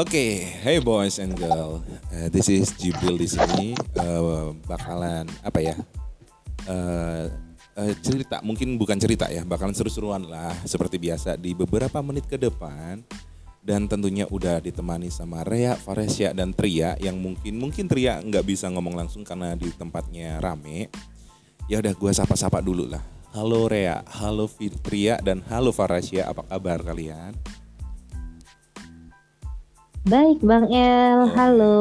Oke, hey boys and girl, uh, this is Jibril di sini uh, bakalan apa ya? Uh, uh, cerita, mungkin bukan cerita ya, bakalan seru-seruan lah seperti biasa di beberapa menit ke depan dan tentunya udah ditemani sama Rea, Faresya dan Tria yang mungkin mungkin Tria nggak bisa ngomong langsung karena di tempatnya rame. Ya udah gue sapa-sapa dulu lah. Halo Rea, halo Fitria dan halo Faresya, apa kabar kalian? Baik Bang El, halo.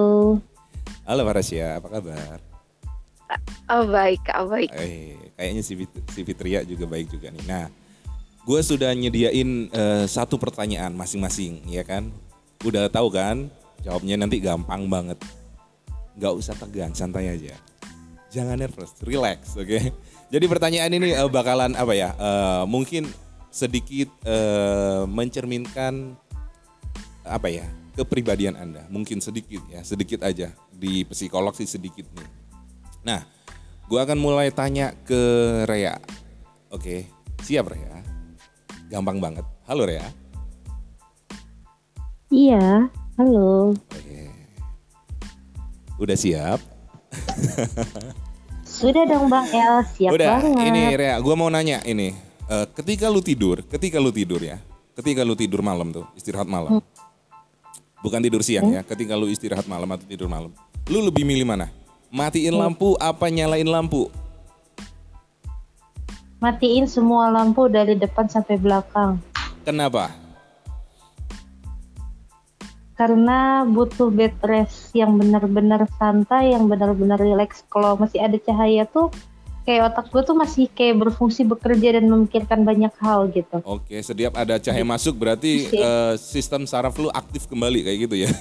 Halo Farasya, apa kabar? Oh baik, oh baik. Eh, kayaknya si, Fit si Fitria juga baik juga nih. Nah, gue sudah nyediain uh, satu pertanyaan masing-masing, ya kan? Udah tahu kan? Jawabnya nanti gampang banget. Gak usah tegang, santai aja. Jangan nervous, relax, oke? Okay? Jadi pertanyaan ini uh, bakalan apa ya? Uh, mungkin sedikit uh, mencerminkan apa ya? Kepribadian Anda. Mungkin sedikit ya, sedikit aja. Di psikolog sih sedikit nih. Nah, gue akan mulai tanya ke Rea. Oke, siap Rea? Gampang banget. Halo Rea. Iya, halo. Oke. Udah siap? Sudah dong Bang El, siap Udah, banget. ini Rea, gue mau nanya ini. Uh, ketika lu tidur, ketika lu tidur ya, ketika lu tidur malam tuh, istirahat malam. Hmm Bukan tidur siang ya, ketika lu istirahat malam atau tidur malam. Lu lebih milih mana? Matiin lampu apa nyalain lampu? Matiin semua lampu dari depan sampai belakang. Kenapa? Karena butuh bed rest yang benar-benar santai, yang benar-benar rileks. Kalau masih ada cahaya tuh kayak otak gue tuh masih kayak berfungsi bekerja dan memikirkan banyak hal gitu. Oke, setiap ada cahaya masuk berarti uh, sistem saraf lu aktif kembali kayak gitu ya?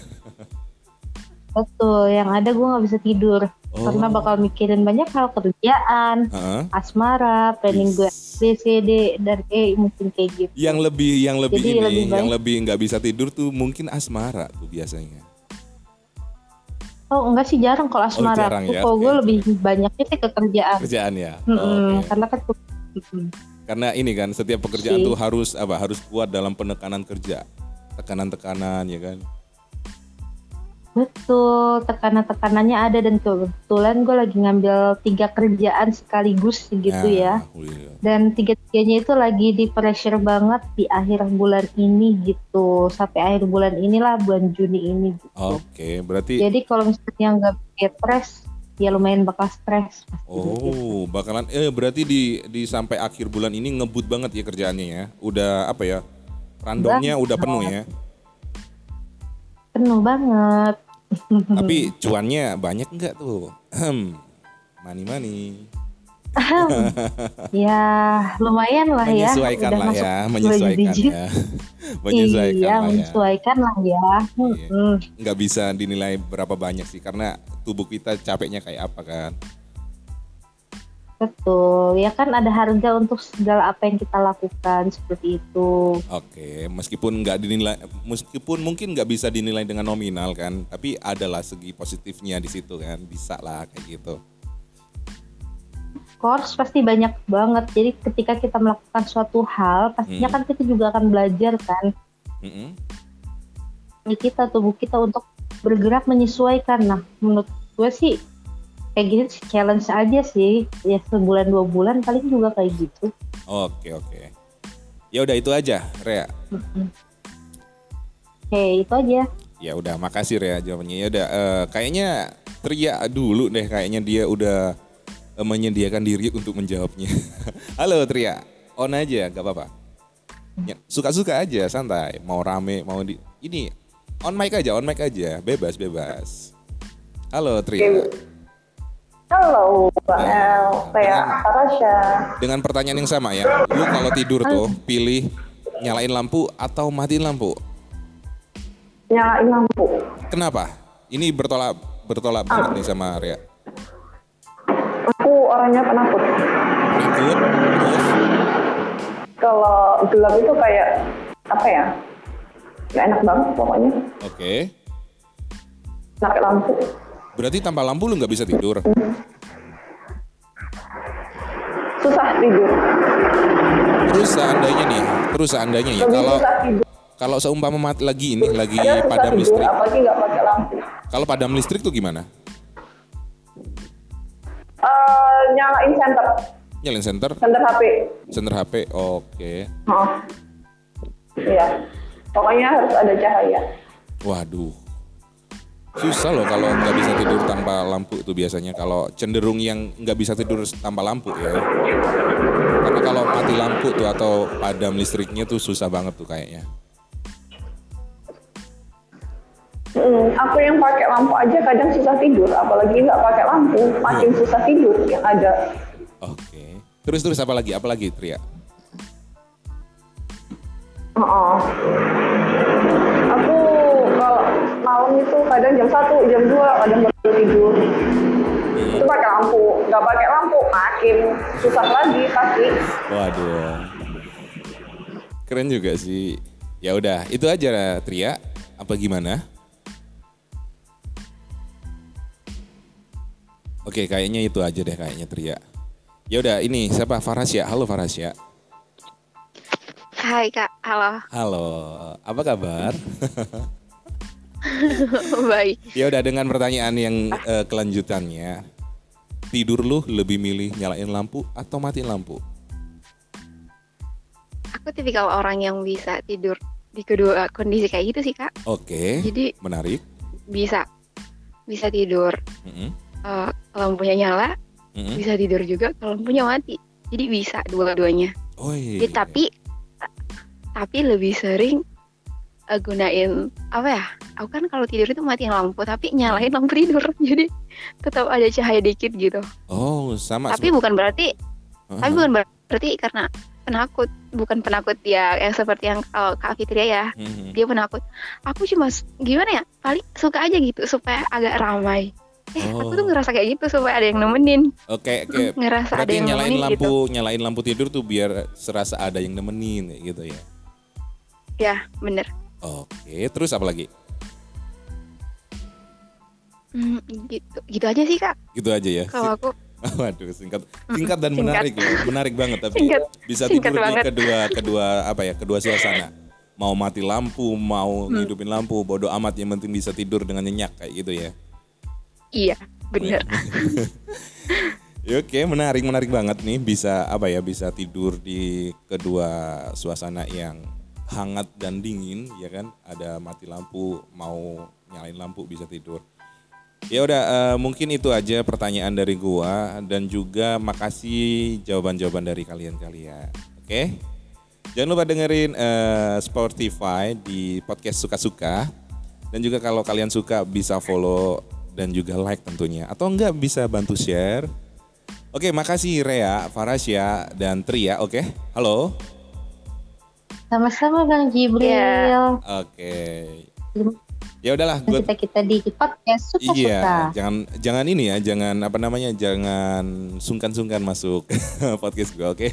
Betul, yang ada gue nggak bisa tidur oh. karena bakal mikirin banyak hal kerjaan, uh-huh. asmara, planning gue B, C, D dan E mungkin kayak gitu. Yang lebih yang lebih Jadi ini, lebih yang lebih nggak bisa tidur tuh mungkin asmara tuh biasanya. Oh enggak sih jarang kalau asmara. Oh, jarang, ya? Kalau gue lebih banyaknya sih ke kerjaan. Kerjaan ya. Mm -hmm. oh, okay. Karena kan karena ini kan setiap pekerjaan si. tuh harus apa harus kuat dalam penekanan kerja tekanan-tekanan ya kan Betul, tekanan-tekanannya ada dan kebetulan gue lagi ngambil tiga kerjaan sekaligus gitu ya. ya. Oh iya. Dan tiga-tiganya itu lagi di pressure banget di akhir bulan ini gitu. Sampai akhir bulan inilah bulan Juni ini gitu. Oke, okay, berarti Jadi kalau misalnya nggak stress ya lumayan bakal stres. Oh, gitu. bakalan eh berarti di di sampai akhir bulan ini ngebut banget ya kerjaannya ya. Udah apa ya? Randomnya udah penuh ya. Penuh banget. Tapi cuannya banyak nggak tuh? Mani mani. ya lumayan lah ya. Menyesuaikan lah ya, menyesuaikan ya. menyesuaikan iya, lah ya. menyesuaikan lah ya. Iya. Nggak bisa dinilai berapa banyak sih karena tubuh kita capeknya kayak apa kan. Betul, ya kan ada harga untuk segala apa yang kita lakukan seperti itu. Oke, meskipun nggak dinilai, meskipun mungkin nggak bisa dinilai dengan nominal kan, tapi adalah segi positifnya di situ kan, bisa lah kayak gitu. Course pasti banyak banget. Jadi ketika kita melakukan suatu hal, pastinya hmm. kan kita juga akan belajar kan. Hmm. Kita tubuh kita untuk bergerak menyesuaikan. Nah, menurut gue sih kayak gini challenge aja sih. Ya sebulan dua bulan paling juga kayak gitu. Oke oke. Ya udah itu aja Rea. Oke itu aja. Ya udah makasih Rea jawabannya. Ya udah uh, kayaknya Tria dulu deh. Kayaknya dia udah uh, menyediakan diri untuk menjawabnya. Halo Tria on aja gak apa-apa. Ya, suka-suka aja santai. Mau rame mau di ini on mic aja on mic aja. Bebas bebas. Halo Tria Halo, Bang El. Saya Rasya. Dengan pertanyaan yang sama ya. Lu kalau tidur tuh pilih nyalain lampu atau matiin lampu? Nyalain lampu. Kenapa? Ini bertolak bertolak ah. banget nih sama Ria. Aku orangnya penakut. Penakut? Terus? Kalau gelap itu kayak apa ya? Gak enak banget pokoknya. Oke. Okay. Lampu. Berarti tanpa lampu lu nggak bisa tidur? Susah tidur. Terus seandainya nih, terus seandainya ya kalau Kalau seumpama mati lagi ini lagi padam tidur, listrik. apalagi nggak pakai lampu. Kalau padam listrik tuh gimana? Eh, nyalain center, Nyalain center, center HP. center HP. Oke. Oh. Iya. Pokoknya harus ada cahaya. Waduh. Susah loh kalau nggak bisa tidur tanpa lampu itu biasanya. Kalau cenderung yang nggak bisa tidur tanpa lampu ya. Karena kalau mati lampu tuh atau padam listriknya tuh susah banget tuh kayaknya. Hmm, aku yang pakai lampu aja kadang susah tidur, apalagi nggak pakai lampu, makin susah tidur yang ada. Oke. Terus terus apa lagi? Apa lagi Tria? Oh. Aku kalau malam itu kadang jam 1, jam 2, kadang baru tidur. Itu pakai lampu, nggak pakai lampu makin susah lagi pasti. Waduh. Keren juga sih. Ya udah, itu aja Tria. Apa gimana? Oke, kayaknya itu aja deh kayaknya Tria. Ya udah, ini siapa Farasya? Halo Farasya. Hai kak, halo. Halo, apa kabar? Baik. ya udah dengan pertanyaan yang eh, kelanjutannya. Tidur lu lebih milih nyalain lampu atau matiin lampu? Aku tipikal orang yang bisa tidur di kedua kondisi kayak gitu sih kak. Oke, Jadi menarik. bisa bisa tidur Mm-mm, eh, lampunya nyala, mm-mm. bisa tidur juga kalau lampunya mati. Jadi bisa dua-duanya. Oh iya. Ya, tapi tapi lebih sering eh, gunain apa ya? Aku kan kalau tidur itu matiin lampu, tapi nyalain lampu tidur. Jadi tetap ada cahaya dikit gitu. Oh, sama. tapi bukan berarti Uh-huh. tapi bukan berarti karena penakut, bukan penakut ya yang seperti yang kalau Kak Fitria ya. Mhm. Dia penakut. Aku cuma gimana ya? Paling suka aja gitu supaya agak ramai. Eh, aku tuh Oh. ngerasa kayak gitu supaya ada yang nemenin. Oke, oke. Ngerasa ada Berarti yang nyalain nemenin lampu, gitu. nyalain lampu tidur tuh biar serasa ada yang nemenin gitu ya. Ya, bener. Oke, terus apa lagi? Hmm, gitu. Gitu aja sih, Kak. Gitu aja ya. Kalau aku Waduh, singkat, singkat dan Singkat. menarik loh, menarik banget. Tapi Singkat. bisa Singkat tidur di kedua, kedua apa ya, kedua suasana. Mau mati lampu, mau Hmm. ngidupin lampu, bodoh amat yang penting bisa tidur dengan nyenyak kayak gitu ya. iya, bener. Ya, Oke, menarik, menarik banget nih bisa apa ya, bisa tidur di kedua suasana yang hangat dan dingin, ya kan? Ada mati lampu, mau nyalain lampu bisa tidur. Ya udah, eh, mungkin itu aja pertanyaan dari gua dan juga makasih jawaban-jawaban dari kalian-kalian. Oke? Jangan lupa dengerin eh, Spotify di podcast suka-suka dan juga kalau kalian suka bisa follow dan juga like tentunya atau enggak bisa bantu share. Oke, makasih Rea, Farasya dan Tria. Oke, halo. Sama-sama Bang Jibril. Iya. Oke. Ya udahlah, gue kita kita di podcast suka-suka. Iya, jangan jangan ini ya, jangan apa namanya, jangan sungkan-sungkan masuk podcast gue, oke?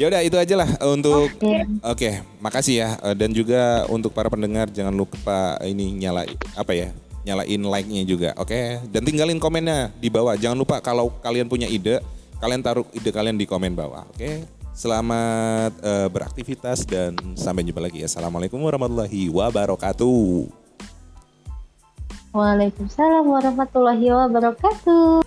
Ya udah itu aja lah untuk Oke. oke, makasih ya Eh, dan juga untuk para pendengar jangan lupa ini nyala apa ya? Nyalain like-nya juga, oke? Dan tinggalin komennya di bawah. Jangan lupa kalau kalian punya ide, kalian taruh ide kalian di komen bawah, oke? Selamat eh, beraktivitas dan sampai jumpa lagi. Assalamualaikum warahmatullahi wabarakatuh. Waalaikumsalam warahmatullahi wabarakatuh.